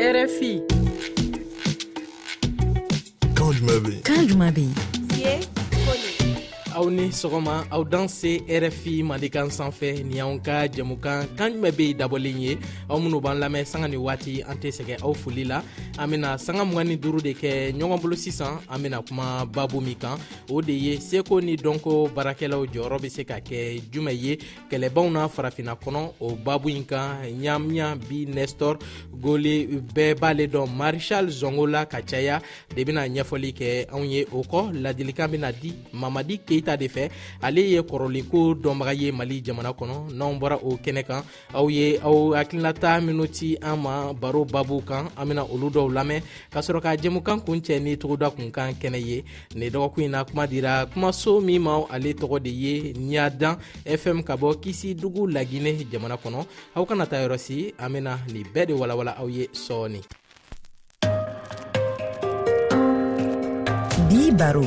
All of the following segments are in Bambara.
rfi kan jumɛn bɛ yen kan jumɛn bɛ yen aw ni sɔgɔma aw dan se rfi malikan sanfɛ ni y'anw ka jɛmukan kan jumɛn be dabɔlen ye aw minw b'an lamɛn sanga ni waati an tɛ sɛgɛ aw foli la an bena sanga mg ni duru de kɛ ɲɔgɔn bolo sisan an bena kuma babu min kan o de ye seko ni dɔnko baarakɛlaw jɔyɔrɔ be se ka kɛ jumɛn ye kɛlɛbaw na farafinna kɔnɔ o babu in kan ɲamiya bi nestor gole bɛɛ b'ale dɔn marshal zongo la ka caya de bena ɲɛfɔli kɛ anw ye o kɔ ladilikan bena di mamadi keita de fɛ ale ye kɔrɔlenko dɔnbaga ye mali jamana kɔnɔ n'anw bɔra o kɛnɛ kan aw ye aw hakilinata minw ci an ma baro babu kan an bena olu dɔw lamɛn ka sɔrɔ ka jɛmukan kun cɛ ni togoda kun kan kɛnɛ ye ne dɔgɔkun in na kuma dira kumaso min ma ale tɔgɔ de ye niyadan fm ka bɔ kisi dugu lagine jamana kɔnɔ aw kana ta yɔrɔsi an bena nin bɛɛ de walawala aw ye sɔɔni bi baro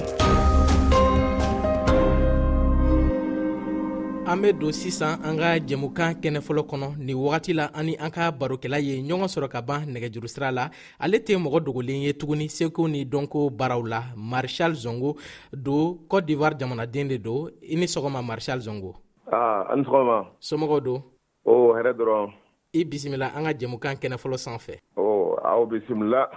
an be don sisan an ka jɛmukan kɛnɛ fɔlɔ kɔnɔ ni wagati la ani an ka barokɛla ye ɲɔgɔn sɔrɔ ka ban nɛgɛjuru sira la ale tɛ mɔgɔ dogolen ye tuguni seko ni dɔnko baaraw la marshal zongo don cote d'ivoire jamanaden de don i ni sɔgɔma marshal zongo ah, ani sɔgɔma somɔgɔw don o oh, hɛrɛ dɔrɔn i bisimila an ka jɛmukan kɛnɛ fɔlɔ sanfɛ o oh, aw bisimila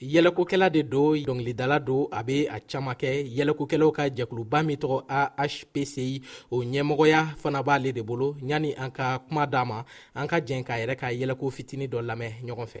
yɛlɛkokɛla de don dɔngilidala don a bɛ a caman kɛ yɛlɛkokɛlaw ka jɛkuluba min tɔgɔ ahpci o ɲɛmɔgɔya fana b'ale de bolo yanni an ka kuma d'a ma an ka jɛn k'a yɛrɛ ka yɛlɛko fitini dɔ lamɛn ɲɔgɔn fɛ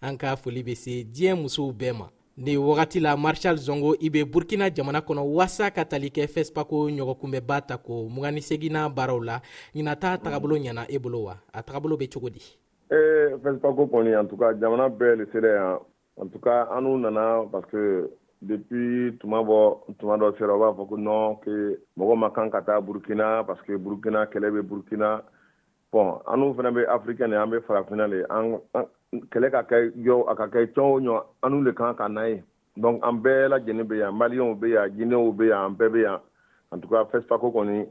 an ka foli bɛ se diɲɛ musow bɛɛ ma nin wagati la marshal zongo i bɛ burkina jamana kɔnɔ waasa ka tali kɛ fespako ɲɔgɔnkunbɛba ta ko muganiseginna baaraw la ɲinata tagabolo ɲɛna e bolo wa a tagabolo bɛ cogo di ee fespako kɔni en tout cas jamana bɛɛ le sera yan en tout cas an n'u nana parce que depuis tuma bɔ tuma dɔ sera u b'a fɔ ko non ke mɔgɔ ma kan ka taa burkina parce que burkina kɛlɛ bɛ burkina bɔn an n'u fana bɛ afirikɛn de an bɛ farafinna de an kɛlɛ ka kɛ yɔrɔ a ka kɛ cɔn o ɲɔ an n'u de kan ka n'a ye donc an bɛɛ lajɛlen bɛ yan maliyɛnw bɛ yan ginɛw bɛ yan an bɛɛ bɛ yan en tout cas fɛsipako kɔni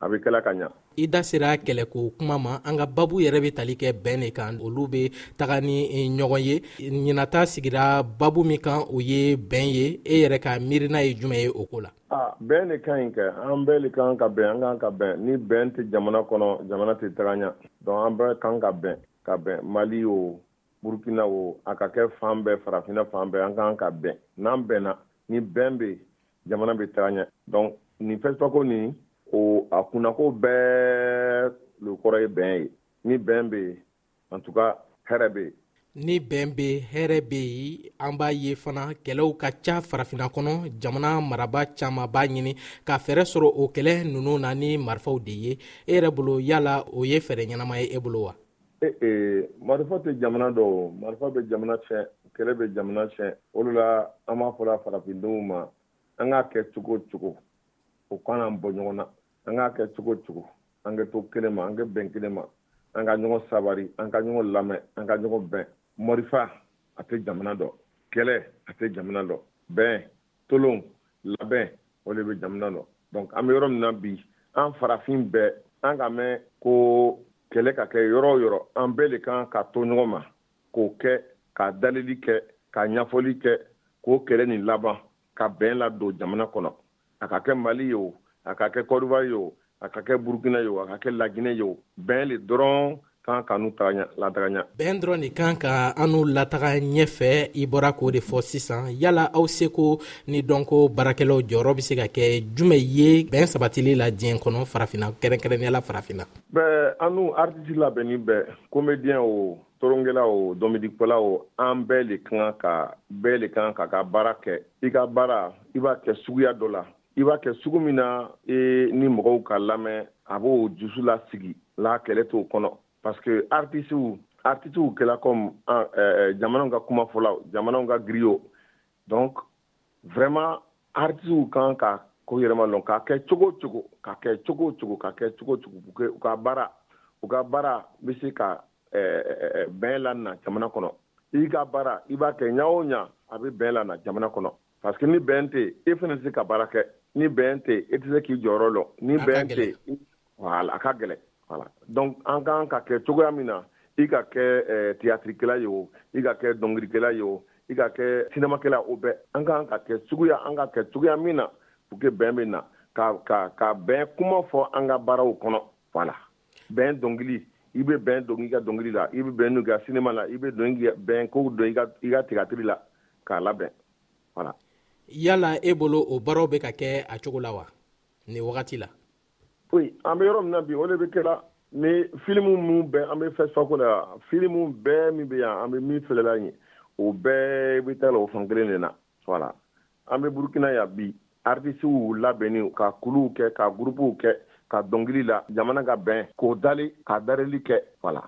a bɛ kɛla ka ɲa i da sera kɛlɛko kuma ma an ka babu yɛrɛ bɛ tali kɛ bɛn de kan olu bɛ taga ni e, ɲɔgɔn ye ɲinata sigira babu min kan o ye bɛn ye e yɛrɛ ka miirina ye jumɛn ye o ko la aa bɛn de ka ɲi kɛ an bɛɛ de kan ka bɛn an kan ka bɛn ni bɛn tɛ jamana kɔnɔ jamana tɛ taga ɲa donc an bɛɛ kan ka bɛn ka bɛn mali o burukina o a ka kɛ fan bɛɛ farafina fan bɛɛ an kan ka bɛn n'an bɛnna ni bɛn bɛ jamana bɛ taga ɲa donc nin fɛsipako nin o a kunnako bɛɛ lokɔrɔ ye bɛn ye ni bɛn bɛ an tun ka hɛrɛ bɛ yen ni bɛn bɛ hɛrɛ bɛ yen an b'a ye fana kɛlɛw ka ca farafinna kɔnɔ jamana maraba caman b'a ɲini ka fɛɛrɛ sɔrɔ o kɛlɛ ninnu na ni marifaw de ye e yɛrɛ bolo yala o ye fɛɛrɛ ɲɛnama ye e bolo wa ee eh, eh, marifa tɛ jamana dɔ o marifa bɛ jamana tiɲɛ kɛlɛ bɛ jamana tiɲɛ o de la an b'a fɔla farafindenw ma an k'a kɛ cogo cogo u kan'an bɔ ɲɔgɔn na an k'a kɛ cogo cogo an ka to kelen ma an ka bɛn kelen ma an ka ɲɔgɔn sabari an ka ɲɔgɔn lamɛn an ka ɲɔgɔn bɛn marifa a tɛ jamana dɔ kɛlɛ a tɛ jamana dɔ bɛn tolon labɛn o de bɛ jamana dɔ donc an bɛ yɔrɔ min na bi an farafin bɛɛ an ka mɛn ko kɛlɛ ka kɛ yɔrɔ o yɔrɔ an bɛɛ de kan ka to ɲɔgɔn ma k'o kɛ ka dalili kɛ ka ɲɛfɔli kɛ k'o kɛlɛ nin laban ka bɛn la don jamana kɔnɔ a ka kɛ mali ye o a ka kɛ kɔdiwa ye o a ka kɛ burukina ye o a ka kɛ laginɛ ye o bɛn le dɔrɔn kan ka n'u lataga ɲɛ bɛn dɔrɔn de kan ka an n'u lataga ɲɛfɛ i bɔra k'o de fɔ sisan yala aw seko ni dɔnko baarakɛlaw jɔyɔrɔ bɛ se ka kɛ jumɛn ye bɛn sabatili la diɲɛ kɔnɔ farafina kɛrɛnkɛrɛnnenya la farafina bɛɛ an n'u aritisi labɛnni bɛɛ komediyɛn o toronkɛla o dɔnbidikpɔla o an bɛɛ le kan ka bɛɛ le kan ka ka baara kɛ i ka baara i b'a kɛ suguya dɔ la i b'a kɛ sugu min na e ni mɔgɔw ka lamɛn a b'o jusu la sigi la kɛlɛ t'o kɔnɔ parce que artisiw artisiw kɛla comme ah, eh, eh, jamanaw ka kuma fɔlaw jamanaw ka griyo donc vraiment artisiw kan ka ko yɛrɛma lɔn k'a kɛ cogo cogo k'a kɛ cogo cogo k'a kɛ cogo cogo u ka baara u ka baara bɛ se ka bɛn la na jamana kɔnɔ i ka baara i b'a kɛ ɲa o ɲa a bɛ bɛn la na jamana kɔnɔ parce que ni bɛn tɛ e fana tɛ se ka baara kɛ ni bɛn tɛ e tɛ se k'i jɔyɔrɔ lɔ ni bɛn tɛ wala a ka gɛlɛn wala donc an kan ka kɛ cogoya min na i ka kɛ tiyatirikɛla ye o i ka kɛ dɔnkirikɛla ye o i ka kɛ sinamakɛla o bɛɛ an kan ka kɛ suguya an ka kɛ cogoya min na pour que bɛn bɛ na ka ka ka bɛn kuma fɔ an ka baaraw kɔnɔ wala bɛn dɔnkili i bɛ bɛn dɔn i ka dɔnkili la i bɛ bɛn n'u ka sinima la i bɛ bɛn ko dɔn i ka tigatiri la k'a labɛn wala yala e bolo o baaraw bɛ ka kɛ a cogo la wa nin wagati la koyi an bɛ yɔrɔ min na bi o de bɛ kɛra ni filimu minnu bɛɛ an bɛ fɛsako la yan filimu bɛɛ min bɛ yan an bɛ min filɛla ye o bɛɛ bɛ taa la o fan kelen de na Voilà an bɛ Burkina yan bi artistes u labɛnnen ka kuluw kɛ ka groupe kɛ ka dɔnkili la jamana ka bɛn k'o dali ka dareli kɛ voilà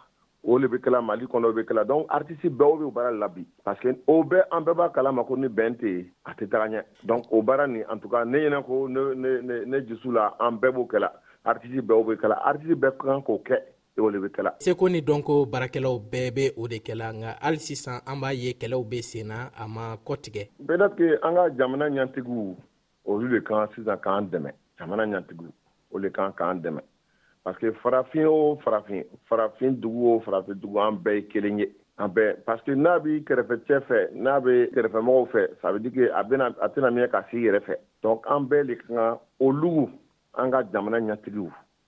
o le bɛ kɛla Mali kɔnɔ o bɛ kɛla donc artistes bɛɛ o bɛ o baara la bi parce que o bɛɛ an bɛɛ b'a kalama ko ni bɛn tɛ yen a tɛ taga ɲɛ donc o baara nin en tout cas ne ɲɛna ko ne ne ne ne dusu la an bɛɛ b'o kɛla artistes bɛɛ o bɛ kɛla artistes bɛɛ ka kan k'o kɛ o de bɛ kɛla seko ni dɔnko baarakɛlaw bɛɛ bɛ o de kɛla nka hali sisan an b'a ye kɛlɛw bɛ sen na a ma kɔtigɛ bɛdɛtike an ka jamana ɲantigiw olu de kan sisan k'an dɛmɛ jamana ɲantigiw o de kan k'an dɛmɛ parce que farafin o farafin farafin dugu o farafin dugu an bɛɛ ye kelen ye an bɛɛ parce que n'a b'i kɛrɛfɛ cɛ fɛ n'a bɛ kɛrɛfɛ mɔgɔw fɛ ça veut dire que a bɛna a tɛna miɲɛ ka s'i yɛrɛ fɛ donc an bɛɛ de ka kan olu an ka jamana ɲantigiw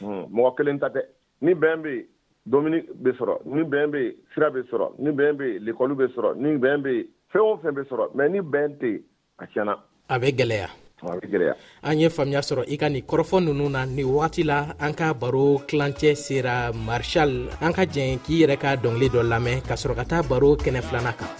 hmm, mɔgɔ kelen ta tɛ ni bɛn bɛ yen domini bɛ sɔrɔ ni bɛn bɛ yen sira bɛ sɔrɔ ni bɛn bɛ yen lekɔli bɛ sɔrɔ ni bɛn bɛ yen fɛn o fɛn bɛ sɔrɔ mɛ ni bɛn tɛ yen a tiɲɛna a bɛ gɛlɛya an ye faamuya sɔrɔ i ka nin kɔrɔfɔ ninnu na nin wagati la an ka baro tilancɛ sera marshal an ka jɛn k'i yɛrɛ ka dɔngili dɔ lamɛn ka sɔrɔ ka taa baro kɛnɛ filana kan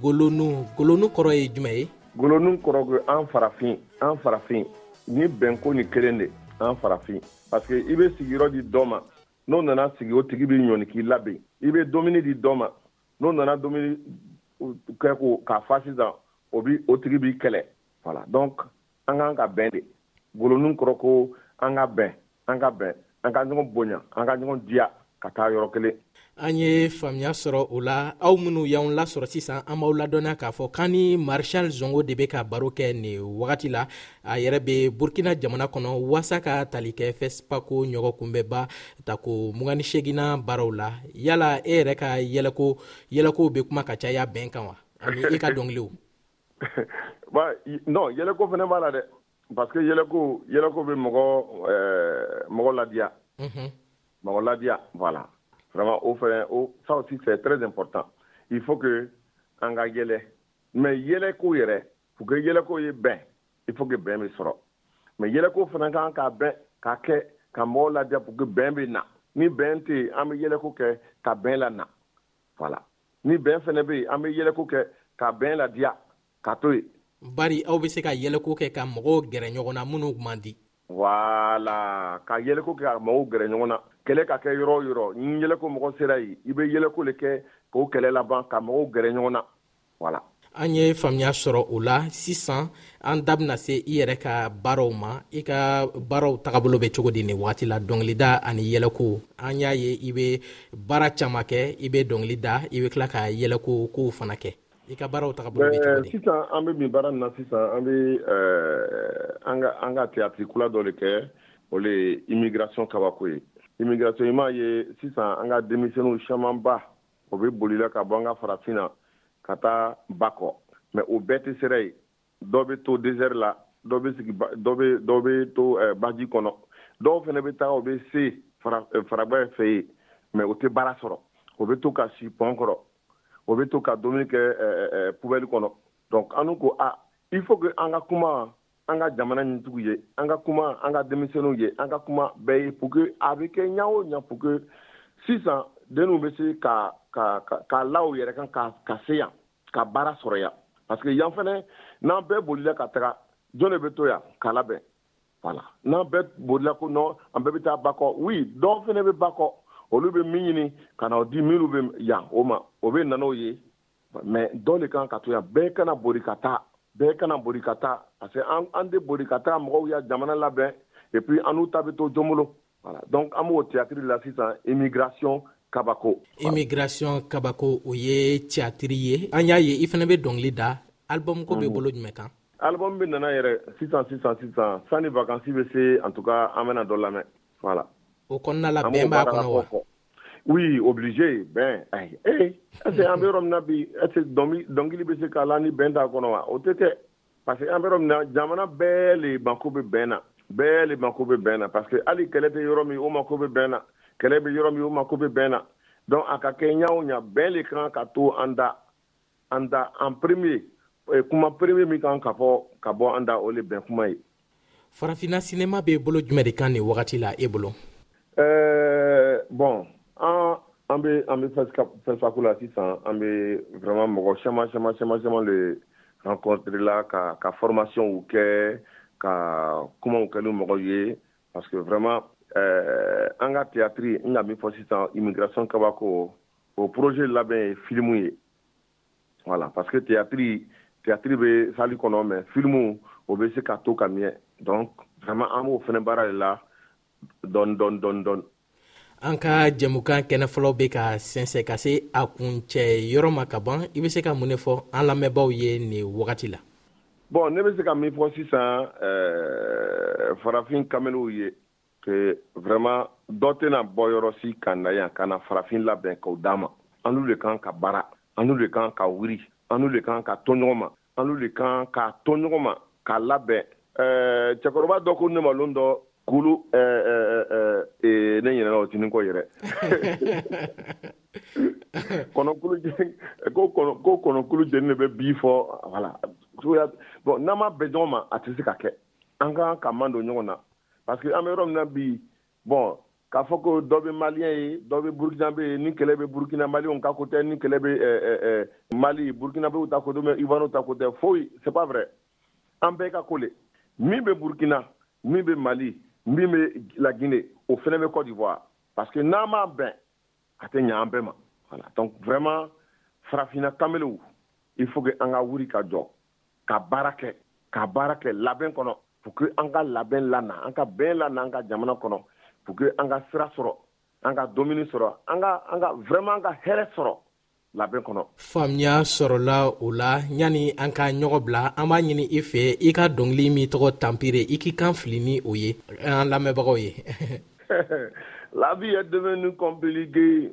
golonu golonu kɔrɔ ye jumɛn ye golonu kɔrɔ an farafin an farafin ni bɛnko ni kelen de an farafin parce que i bɛ sigiyɔrɔ di dɔ ma n'o nana sigi o tigi bɛ ɲɔni k'i labɛn i bɛ dumuni di dɔ ma n'o nana dumuni kɛ ko k'a fa sisan o bi o tigi b'i kɛlɛ voilà donc an k'an ka bɛn de golonu kɔrɔ ko an ka bɛn an ka bɛn an ka ɲɔgɔn bonya an ka ɲɔgɔn diya ka taa yɔrɔ kelen an ye faamuya sɔrɔ o la aw minnu y'anw lasɔrɔ sisan an b'aw ladɔnya k'a fɔ kan ni marshal zongo de bɛ ka baro kɛ nin wagati la a yɛrɛ bɛ burkina jamana kɔnɔ waasa ka tali kɛ fɛsipako ɲɔgɔn kunbɛba tako mugani segina baaraw la yala e yɛrɛ ka yɛlɛko yɛlɛkow bɛ kuma ka caya bɛn kan wa ani e ka dɔnkiliw non yɛlɛko fana b'a la dɛ parce que yɛlɛko yɛlɛko bɛ mɔgɔ ɛɛ mɔgɔ ladiya mhm. mɔgɔ ladiya voilà vraiment o fɛnɛ o ça aussi c'est très important il faut que an ka yɛlɛ mais yɛlɛko yɛrɛ pour que yɛlɛko ye bɛn il faut que bɛn bɛ sɔrɔ mais yɛlɛko fana kan ka bɛn ka kɛ ka mɔgɔw ladiya pour que bɛn bɛ na ni bɛn tɛ yen an bɛ yɛlɛko kɛ ka bɛn la na voilà ni bɛn fana bɛ yen an bɛ yɛlɛko kɛ ka bɛn ladiya ka to yen bari aw bɛ se ka yɛlɛko kɛ ka mɔgɔw gɛrɛ ɲɔgɔn na minnu man di wala ka yɛlɛko kɛ ka mɔgɔw gɛrɛ ɲɔgɔn na kɛlɛ ka kɛ yɔrɔ o yɔrɔ ni yɛlɛko mɔgɔ sera yen i bɛ yɛlɛko le kɛ k'o kɛlɛ laban ka mɔgɔw gɛrɛ ɲɔgɔn na wala an ye faamuya sɔrɔ o la sisan an da bɛna se i yɛrɛ ka baaraw ma i ka baaraw tagabolo bɛ cogo di nin wagati la dɔnkilida ani yɛlɛko an y'a ye i bɛ baara caman kɛ i bɛ dɔnkili da i bɛ tila ka yɛlɛko kow fana kɛ i ka baaraw taga bolo bɛ cogo di? Sisan an bɛ bi baara na sisan an bɛ an ka an ka théâtre kula dɔ de kɛ o le ye immigration kabako ye immigration i m'a ye sisan an ka denmisɛnninw camanba o bɛ bolila ka bɔ an ka farafin na ka taa ba kɔ mais o bɛɛ tɛ sɛrɛ ye dɔ bɛ to désert la dɔ bɛ sigi dɔ bɛ dɔ bɛ to baji kɔnɔ dɔw fana bɛ taa o bɛ se farabɛ fɛ ye mais o tɛ baara sɔrɔ o bɛ to ka si pɔn kɔrɔ o bɛ to ka dumuni kɛ pubɛli kɔnɔ donc an ko a il faut que an ka kuma an ka jamana ɲintigiw ye an ka kuma an ka denmisɛnninw ye an ka kuma bɛɛ ye pour que a bɛ kɛ ɲa o ɲa pour que sisan denw bɛ se ka ka ka la u yɛrɛ kan ka ka se yan ka baara sɔrɔ yan parce que yan fana n'an bɛɛ bolila ka taga jɔn de bɛ to yan k'a labɛn voilà n'an bɛɛ bolila ko nɔ an bɛɛ bɛ taa bakɔ wi dɔw fana bɛ bakɔ olu bɛ min ɲini ka na o di minnu bɛ yan o ma o bɛ nan'o ye mɛ dɔ de kan ka to yan bɛɛ kana boli ka taa bɛɛ kana boli ka taa parce que an tɛ boli ka taa mɔgɔw ya jamana labɛn et puis an n'u ta bɛ to jɔn bolo Voilà donc an b'o théâtre la sisan immigration kabako. Immigration kabako o ye théâtre ye an y'a ye i fana bɛ dɔnkili da album ko bɛ bolo jumɛn kan. Album bɛ nana yɛrɛ sisan sisan sisan sani vacances bɛ se en tout cas an bɛna dɔ lamɛn voilà. O kɔnɔna la bɛn b'a kɔnɔ wa. Oui obligé bɛn ayi ee est ce que an bɛ yɔrɔ min na bi est ce que dɔnkili bɛ se k'a la ni bɛn t'a kɔnɔ wa o tɛ kɛ. Parce que an bɛ yɔrɔ min na jamana bɛɛ de mako bɛ bɛn na, bɛɛ de mako bɛ bɛn na parce que hali kɛlɛ bɛ yɔrɔ min o mako bɛ bɛn na, kɛlɛ bɛ yɔrɔ min o mako bɛ bɛn na donc a ka kɛ ɲɛ o ɲɛ bɛn de ka kan ka to an da, an da en premier kuma premier min ka kan ka fɔ ka bɔ an da o de ye bɛn kuma ye. farafinna sinema bɛ bolo jumɛn de kan nin wagati la e bolo eh, bon an an bɛ an bɛ fɛsaku la sisan an bɛ vraiment mɔgɔ caman caman caman caman de rencontre la ka ka formationw kɛ ka kumaw kɛ ni mɔgɔ ye parce que vraiment eh, an ka théâtre n ka min fɔ sisan immigration kabako o projet labɛn ye filimu ye voilà parce que théâtre théâtre bɛ salle kɔnɔ mais film o bɛ se ka to ka miɲɛ donc vraiment an b'o fana baara de la dɔɔni dɔɔni dɔɔni dɔɔni an ka jɛmukan kɛnɛ fɔlɔ bɛ ka sɛnsɛn ka se a kuncɛ yɔrɔ ma ka ban i bɛ se ka mun de fɔ an lamɛnbaaw ye nin wagati la bon ne bɛ se ka min fɔ sisan ɛɛ farafin kamalew ye que vraiment dɔ tɛna bɔ yɔrɔ si ka na yan ka na farafin labɛn k'o d'a ma an n'u de kan ka baara an n'u de kan ka wuli an n'u de kan ka to ɲɔgɔn ma an n'u de kan ka to ɲɔgɔn ma k'a labɛn eh, cɛkɔrɔba dɔ ko ne malon dɔ kulu eh, eh, ne ɲinɛna o tinin kɔ yɛrɛ kɔnɔkulu jeni ko kɔnɔkulu jeni de bɛ bi fɔ voilà bon n'an ma bɛn ɲɔgɔn ma a tɛ se ka kɛ an ka kan ka man don ɲɔgɔn na parce que an bɛ yɔrɔ min na bi bon k'a fɔ ko dɔ bɛ maliyɛn ye dɔ bɛ burukinabe ye ni kɛlɛ bɛ burukina maliyɛnw ka ko tɛ ni kɛlɛ bɛ eh, eh, eh, mali burukinabew ta ko tɛ mɛ ivanw ta ko tɛ foyi c'est pas vrai an bɛɛ ka ko le min bɛ burukina min bɛ mali min bɛ la guinée o fana bɛ cote d'ivoire parce que n'an m'an bɛn a tɛ ɲɛ an bɛɛ ma voilà donc vraiment farafinna kamelew il faut que an ka wuli ka jɔ ka baara kɛ ka baara kɛ labɛn kɔnɔ pour que an ka labɛn lana an ka bɛn lana an ka jamana kɔnɔ pour que an ka sira sɔrɔ an ka domuni sɔrɔ an ka an ka vraiment an ka hɛrɛ sɔrɔ labɛn kɔnɔ faamuya sɔrɔla o la yanni an ka ɲɔgɔn bila an b'a ɲini i fɛ i ka dɔngili min tɔgɔ tanpire i k'i kan fili ni o ye an lamɛnbagaw ye la vie est devenue compliquée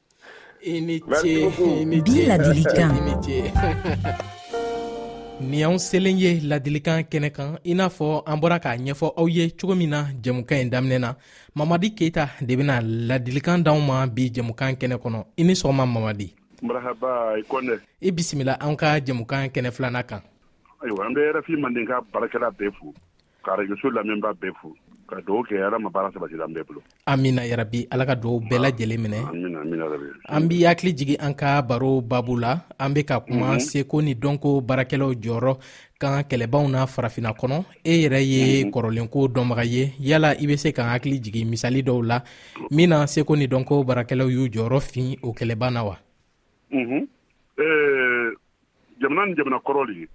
i ni ce i ni ce bi ladilikan i ni ce nin y'anw selen ye ladilikan kɛnɛ kan i n'a fɔ an bɔra k'a ɲɛfɔ aw ye cogo min na jɛmukan ye daminɛ na mamadi keita de bɛna ladilikan d'anw ma bi jɛmukan kɛnɛ kɔnɔ i ni sɔgɔma mamadi marahaba i kɔnɛ i bisimila an ka jɛmukan kɛnɛ filana kan ayiwa an bɛ rfi mandenka baarakɛla bɛɛ fo ka arajoso lamɛnba bɛɛ fo ka dugawu kɛ ala ma baara sabatila an bɛɛ bolo amina yarabi ala ka dugawu bɛɛ lajɛlen minɛ an b'i hakili jigin an ka baro babu la an bɛ ka kuma mm -hmm. seko ni dɔnko baarakɛlaw jɔyɔrɔ kan kɛlɛbaw na farafina kɔnɔ e yɛrɛ ye mhm. kɔrɔlenko dɔnbaga ye yala i bɛ se k'an hakili jigin misali dɔw la min na seko ni dɔnko baarakɛlaw y'u jɔyɔrɔ fin o kɛlɛba na wa jamana ni jamana kɔrɔ de ye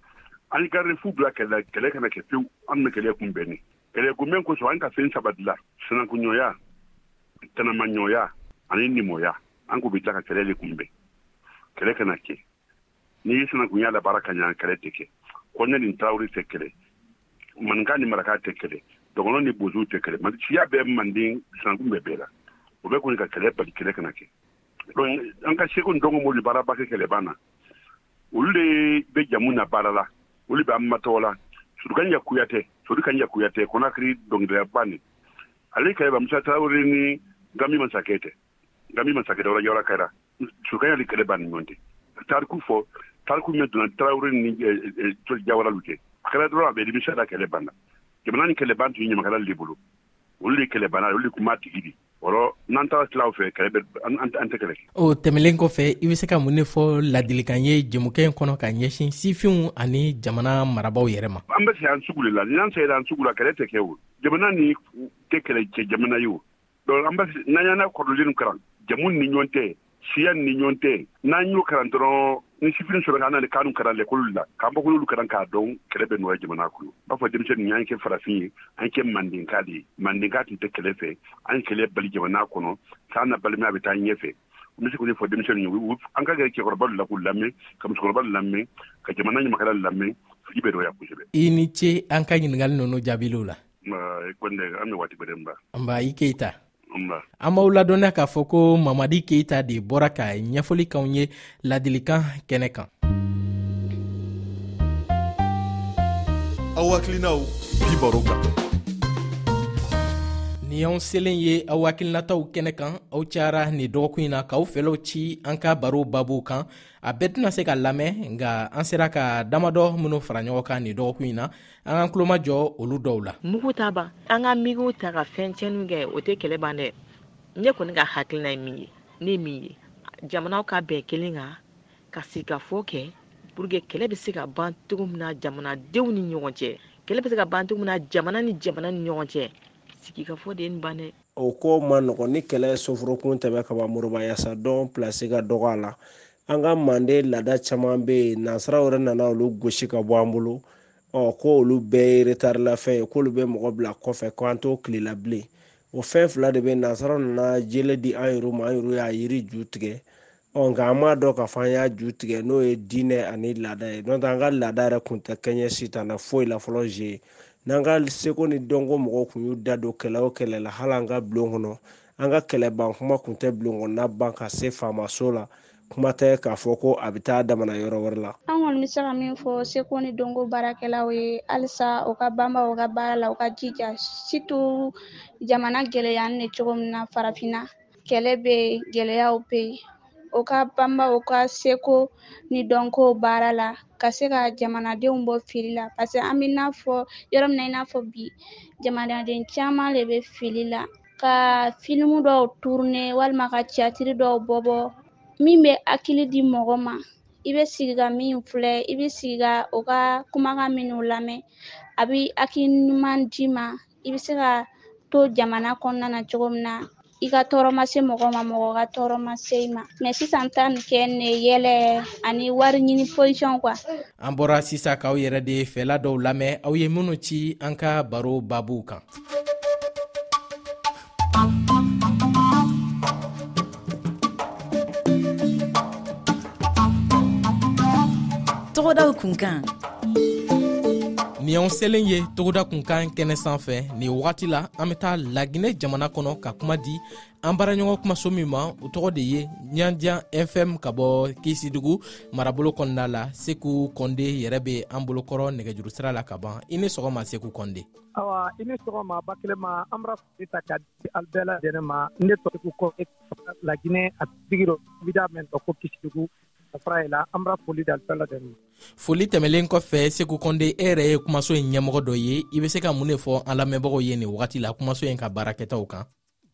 an ye garifu bila kɛlɛ kɛlɛ kana kɛ pewu an bɛ kɛlɛ kun bɛnnen kɛlɛ kunbɛn kosɔn an ka fɛn saba dilan sinankunyɔya tɛnɛmanyɔya ani nimɔya an k'u bɛ tila ka kɛlɛ de kunbɛn kɛlɛ kana kɛ n'i ye sinankunya la baara ka ɲan kɛlɛ tɛ kɛ kɔnɛ ni tarawele tɛ kɛlɛ maninka ni maraka tɛ kɛlɛ dɔgɔnɔ ni bozow tɛ kɛlɛ siya bɛɛ manden sinankun bɛɛ bɛɛ la o bɛ kɔni ka kɛlɛ bali kɛlɛ kana kɛ an ka seko dɔnko molu baara bake kɛlɛban na olu de be jamu na baara la olu be an matɔgɔ la surukanya kuyatɛ sori kanya kuyatɛ konakiri dɔnkilidalaba ni ale ka ba musa tarawele ni gami masakɛ tɛ gami masakɛ dɔwɛrɛ yɔrɔ kɛra surukanya ni kɛlɛ ban ni ɲɔgɔn tɛ tariku fɔ tariku min donna tarawele ni eh, eh, jawaralu cɛ a kɛra dɔrɔn a bɛ dimisada kɛlɛ banna jamana ni kɛlɛ ban tun ye ɲamakala de bolo olu de kɛlɛ bana olu de kuma tigi di n'an taara tilaw fɛ kɛlɛ bɛ an tɛ kɛlɛ o tɛmɛlen kɔfɛ i bɛ se ka mun ne fɔ ladilikan ye jɛmukɛ in kɔnɔ ka ɲɛsin sifinw ani jamana marabaaw yɛrɛ ma an bɛ fɛ an sugu de la n'an sera an sugu la kɛlɛ tɛ kɛ o jamana ni tɛ kɛlɛ cɛ jamana ye o donc an bɛ n'an y'an kɔrɔlen karan jamu ni ɲɔgɔn tɛ siya ni ɲɔgɔn tɛ n'an y'o kalan dɔrɔn ni sifin sɔrɔ ka ni kanu kalan lɛkulu la k'an bɔkulu kalan k'a dɔn kɛlɛ bɛ nɔgɔya jamana kulu b'a fɔ denmisɛnnin an kɛ farafin ye an kɛ mandenka de ye mandenka tun tɛ kɛlɛ fɛ an kɛlɛ bali jamana kɔnɔ k'an na balimaya bɛ taa ɲɛfɛ n bɛ se k'o fɔ denmisɛnnin ye an ka kɛ cɛkɔrɔba la k'u lamɛn ka musokɔrɔba lamɛn ka jamana ɲamakala lamɛn fili bɛ dɔgɔya kosɛbɛ i ni ce an ka ɲininkali ninnu jaabiliw la i kɔni an bɛ waati bɛɛ nba nba i keyita an b'aw ladɔnya k'a fɔ ko mamadi keyita de bɔra ka ɲɛfɔli k'anw ye ladilikan kɛnɛ kan aw hakilinaw bi baro kan nin y'anw selen ye aw hakilinataw kɛnɛ kan aw cayara nin dɔgɔkun in na k'aw fɛlɛw ci an ka baro babuw kan a bɛɛ tɛna se ka lamɛn nka an sera ka damadɔ minw fara ɲɔgɔn kan nin dɔgɔkun in na an k'an tulomajɔ olu dɔw la mugu ta ban an ka migiw ta ka fɛn cɛninw kɛ o tɛ kɛlɛ ban dɛ ne kɔni ka hakilina ye min ye ne min ye jamanaw ka bɛn kelen kan ka sigikafɔ kɛ pour que kɛlɛ bɛ se ka ban cogo min na jamanadenw ni ɲɔgɔn cɛ kɛlɛ bɛ se ka ban cogo min na jamana ni jamana ni ɲɔgɔn cɛ sigikafɔ de ye nin ban dɛ o ko ma nɔgɔn ni kɛlɛ ye soforokun tɛmɛ ka ban moroba yasa dɔn pilasi ka dɔgɔ a la an ka mande laada caman bɛ yen nansaraw yɛrɛ nana olu gosi ka bɔ an bolo ɔ ko olu bɛɛ ye retarilafɛn ye k'olu bɛ mɔgɔ bila kɔfɛ ko an t'o tile la bilen o fɛn fila de bɛ nansaraw nana jele di an yɛrɛw ma an yɛrɛw y'a yiri ju tigɛ ɔ nka an m'a dɔn k'a fɔ an y'a ju tigɛ n'o ye diinɛ ani laada ye n'o tɛ an ka laada yɛrɛ kun tɛ kɛɲɛ sitan na foyi la fɔlɔ ze n'an ka seko ni dɔnko mɔgɔw kun y'u da don kɛlɛ o kɛlɛ la hali an ka bulon kɔnɔ an ka kɛlɛban kuma kun tɛ bulonkɔnɔna ban ka se faamaso la kuma tɛ k'a fɔ ko a bɛ taa damana yɔrɔ wɛrɛ la an kɔni bɛ se ka min fɔ seko ni donko baarakɛlaw ye halisa u ka banba u ka baara la u ka jija situ jamana gɛlɛyani de cogo min na farafinna kɛlɛ bɛ yen gɛlɛyaw bɛ yen o ka banba u ka seko ni dɔnko baara la ka se ka jamanadenw bɔ fili la parce que an bɛ n'a fɔ yɔrɔ min na i n'a fɔ bi jamanaden caman de bɛ fili la ka filimu dɔw turune walima ka tiyatiri dɔw bɔbɔ min bɛ hakili di mɔgɔ ma i bɛ sigi ka min filɛ i bɛ sigi ka o ka kumakan minnu lamɛn a bɛ hakili ɲuman d'i ma i bɛ se ka to jamana kɔnɔna na cogo min na i ka tɔɔrɔ ma se mɔgɔ ma mɔgɔ ka tɔɔrɔ ma se i ma mɛ sisan ta nin kɛ ne yɛlɛ ani wari ɲini posiyɔn kuwa an bɔra sisan k'aw yɛrɛ de fɛla dɔw lamɛn aw ye minnu ci an ka baro babuw kan tɔgɔdaw kunkan nin y'anw selen ye togoda kunkan kɛnɛ sanfɛ nin wagati la an bɛ taa laginɛ jamana kɔnɔ ka kuma di an baaraɲɔgɔn kumaso min ma u tɔgɔ de ye ɲanjan fm ka bɔ kisidugu marabolo kɔnɔna la seku kɔnde yɛrɛ bɛ an bolokɔrɔ nɛgɛjuru sira la ka ban i ni sɔgɔma seku kɔnde Ayiwa i ni sɔgɔma ba kelen ma an bɛ foli ta ka di an bɛɛ lajɛlen ma ne tɔgɔ ko kɔfɛ laginɛ a tigi don n bɛ mɛn ko kisidugu ka fara yen an bɛ foli da bɛɛ lajɛlen ma foli tɛmɛnen kɔfɛ segu kɔnde e yɛrɛ ye kumaso in ɲɛmɔgɔ dɔ ye i bɛ se ka mun de fɔ an lamɛnbagaw ye nin wagati la kumaso in ka baarakɛtaw kan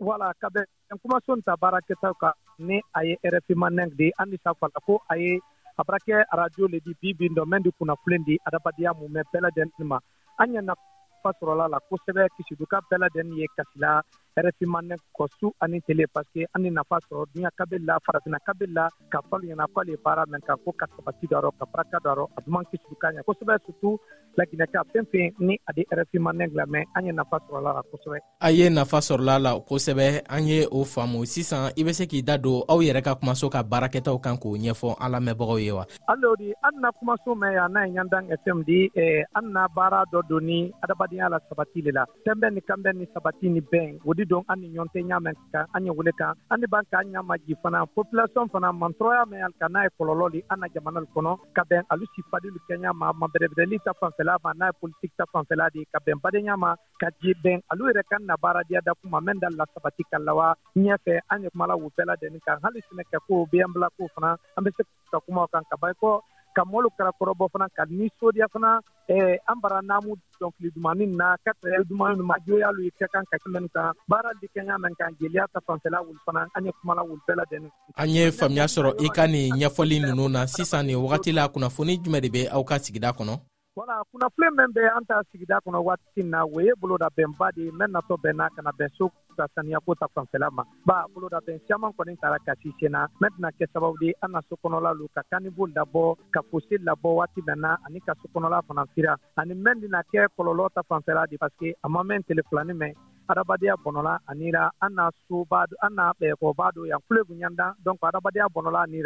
wala ka bɛ kumason ta baarakɛta kan ni a ye rfima nɛgɛ de an sa fata ko a ye a barakɛ arajo de di bi bin dɔ mɛn de kunnafonilen di adamadamadenya mun mɛ bɛɛ lajɛlen ma an ɲɛ nafa sɔrɔla la kosɛbɛ kisiduka bɛɛ lajɛlen ye kasila rfima nɛgɛ kɔ su ani tele pa que an ni nafa sɔrɔ dunya kabi la farafin kabi la ka fa ɲɛna k' de baara mɛn ka ko ka sabati da ka barika da a duman kisikan ɲɛ kosɛbɛ sutu laginɛta fɛn fɛn ni a di rfima nɛgɛ lamɛn an ye nafa sɔrɔla la kosɛbɛ a ye nafa sɔrɔla la kosɛbɛ an ye o faamu sisan i bɛ se k'i da don aw yɛrɛ ka kumaso ka baarakɛtaw kan k'o ɲɛfɔ an lamɛnbagaw ye wa alodi an na kumaso mɛn yan n'a ye ɲandan fm di eh, an na baara dɔ don ni adamadenya la sabati le la fɛnbɛn ni kanbɛn ni sabati ni bɛn o di don an ni ɲɔgɔn tɛ ɲa mɛn kan an ɲɛ wele kan an ni b'an k'an ɲa maji fana population fana mantɔrɔya mɛn yan ka n'a ye kɔlɔlɔ di an na jamana kɔnɔ ka bɛn alu si fadili kɛɲa ma ma bɛrɛbɛrɛli ta fanfɛla ma n'a ye politiki ta fanfɛla di ka bɛn badenya ma ka ji bɛn olu yɛrɛ ka na baarajɛ da kuma mɛ da la sabati ka lawa ɲɛfɛ an ye kuma la u bɛɛ lajɛlen kan hali sɛnɛ kɛ ko bɛ an bila ko fana an bɛ se ka kuma kan ka ba kɔ ka mɔ kɛra kɔrɔbɔ fana ka ni sodiya fana eh, an bara namu dɔnkili duman na ka tɛyɛ duman ma joyalu ye kɛ kan ka tɛmɛn kan baara di kɛɲa man kan jeliya ta fanfɛla wuli fana an ye kumala wuli bɛɛ lajɛlen an ye faamuya sɔrɔ i ka nin ɲɛfɔli ninnu na sisan nin wagati la kunnafoni jumɛn de bɛ aw ka sigida kɔnɔ Wala kunnafoni min bɛ an ta sigida kɔnɔ waati na o ye boloda bɛnba de ye n natɔ bɛn n'a kana bɛn so ka saniya ko ta fanla ma ba boloda bɛn caman kɔni taara ka si sen na n tɛna kɛ sababu de an ka so kɔnɔla don ka kan bolo labɔ ka kusi labɔ waati bɛn na ani ka so kɔnɔla fana sira ani mɛn bɛna kɛ kɔlɔlɔ ta fanla de basi que a ma mɛn tilefi mɛn adamadamadenya bɔnla ani an soba an bɛɛkɔba don yan ku tun ɲan dan dɔn ha adamadenya bɔnla ni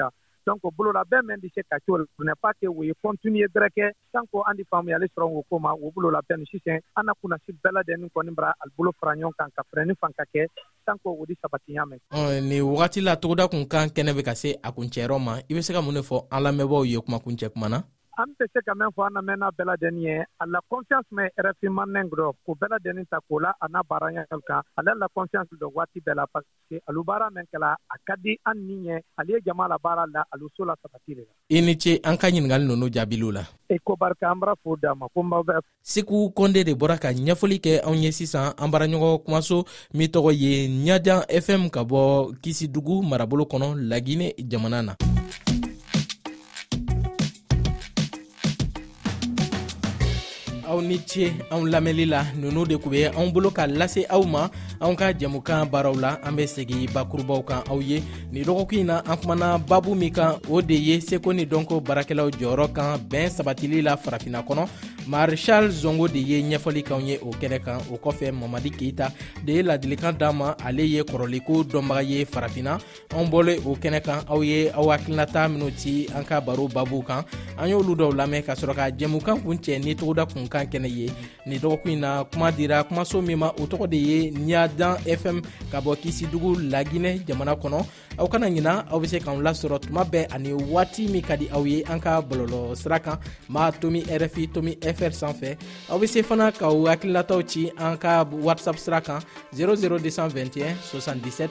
donc bolola bɛɛ mɛn bɛ se ka cogo la ne pas que o ye contenu ye bɛrɛ kɛ tant que an di faamuyali sɔrɔ o ko ma o bolola bɛn ni sisan an na kunnasi bɛɛ lajɛlen kɔni bara a bolo fara ɲɔgɔn kan ka fɛrɛni fan ka kɛ tant que o di sabati y'a mɛn nin wagati la togoda kun kan kɛnɛ bɛ ka se a kuncɛyɔrɔ ma i bɛ se ka mun de fɔ an lamɛnbaaw ye kumakuncɛ kuma na an bɛ se ka mɛn fɔ an lamɛnna bɛɛ lajɛlen ye a la confiance mɛ rfi ma mɛn dɔrɔn ko bɛɛ lajɛlen ta k'o la a n'a baara ɲɛ kan ale la confiance dɔ waati bɛɛ la alu baara mɛn kɛla a ka di an ni ɲɛ ale ye jama la baara la alu so la sabati de la i ni ce an ka ɲiningani nunu jaabiliw la e ko barika an bara fo d'a ma ko n b'aw bɛ siku kɔnde de bɔra ka ɲɛfɔli kɛ anw ye sisan an baaraɲɔgɔn kumaso min tɔgɔ ye ɲajan fm ka bɔ kisidugu marabolo kɔnɔ lagine jamana na aw ni ce anw lamɛnli la nunu de tun bɛ anw bolo ka lase aw ma anw ka jɛmukan baaraw la an bɛ segi bakurubaw kan aw ye ni dɔgɔkun in na an kumana babu min kan o de ye seko ni dɔnko baarakɛlaw jɔyɔrɔ kan bɛn sabatili la farafina kɔnɔ marshal zongo de ye ɲɛfɔli kanw ye o kɛnɛ kan o kɔfɛ mamadi keita de ye ladilikan d'an ma ale ye kɔrɔliko dɔnbaga ye farafina anw bɔlen o kɛnɛ kan aw ye aw hakilinata minw ci an ka baro babu kan an y'olu dɔw lamɛn ka sɔrɔ ka jɛmukan kun cɛ ni togoda kunkan kɛnɛ ye nin dɔgɔkun in na kuma dira kumaso min ma o tɔgɔ de ye niyadan fm ka bɔ kisidugu laginɛ jamana kɔnɔ aw kana ɲina aw be se k'an lasɔrɔ tuma bɛɛ ani waati min ka di aw ye an ka bɔlɔlɔ sira kan ma tomi rfi tomi fr sanfɛ aw be se fana k'aw hakililataw ci an ka whatsapp sira kan 00221 77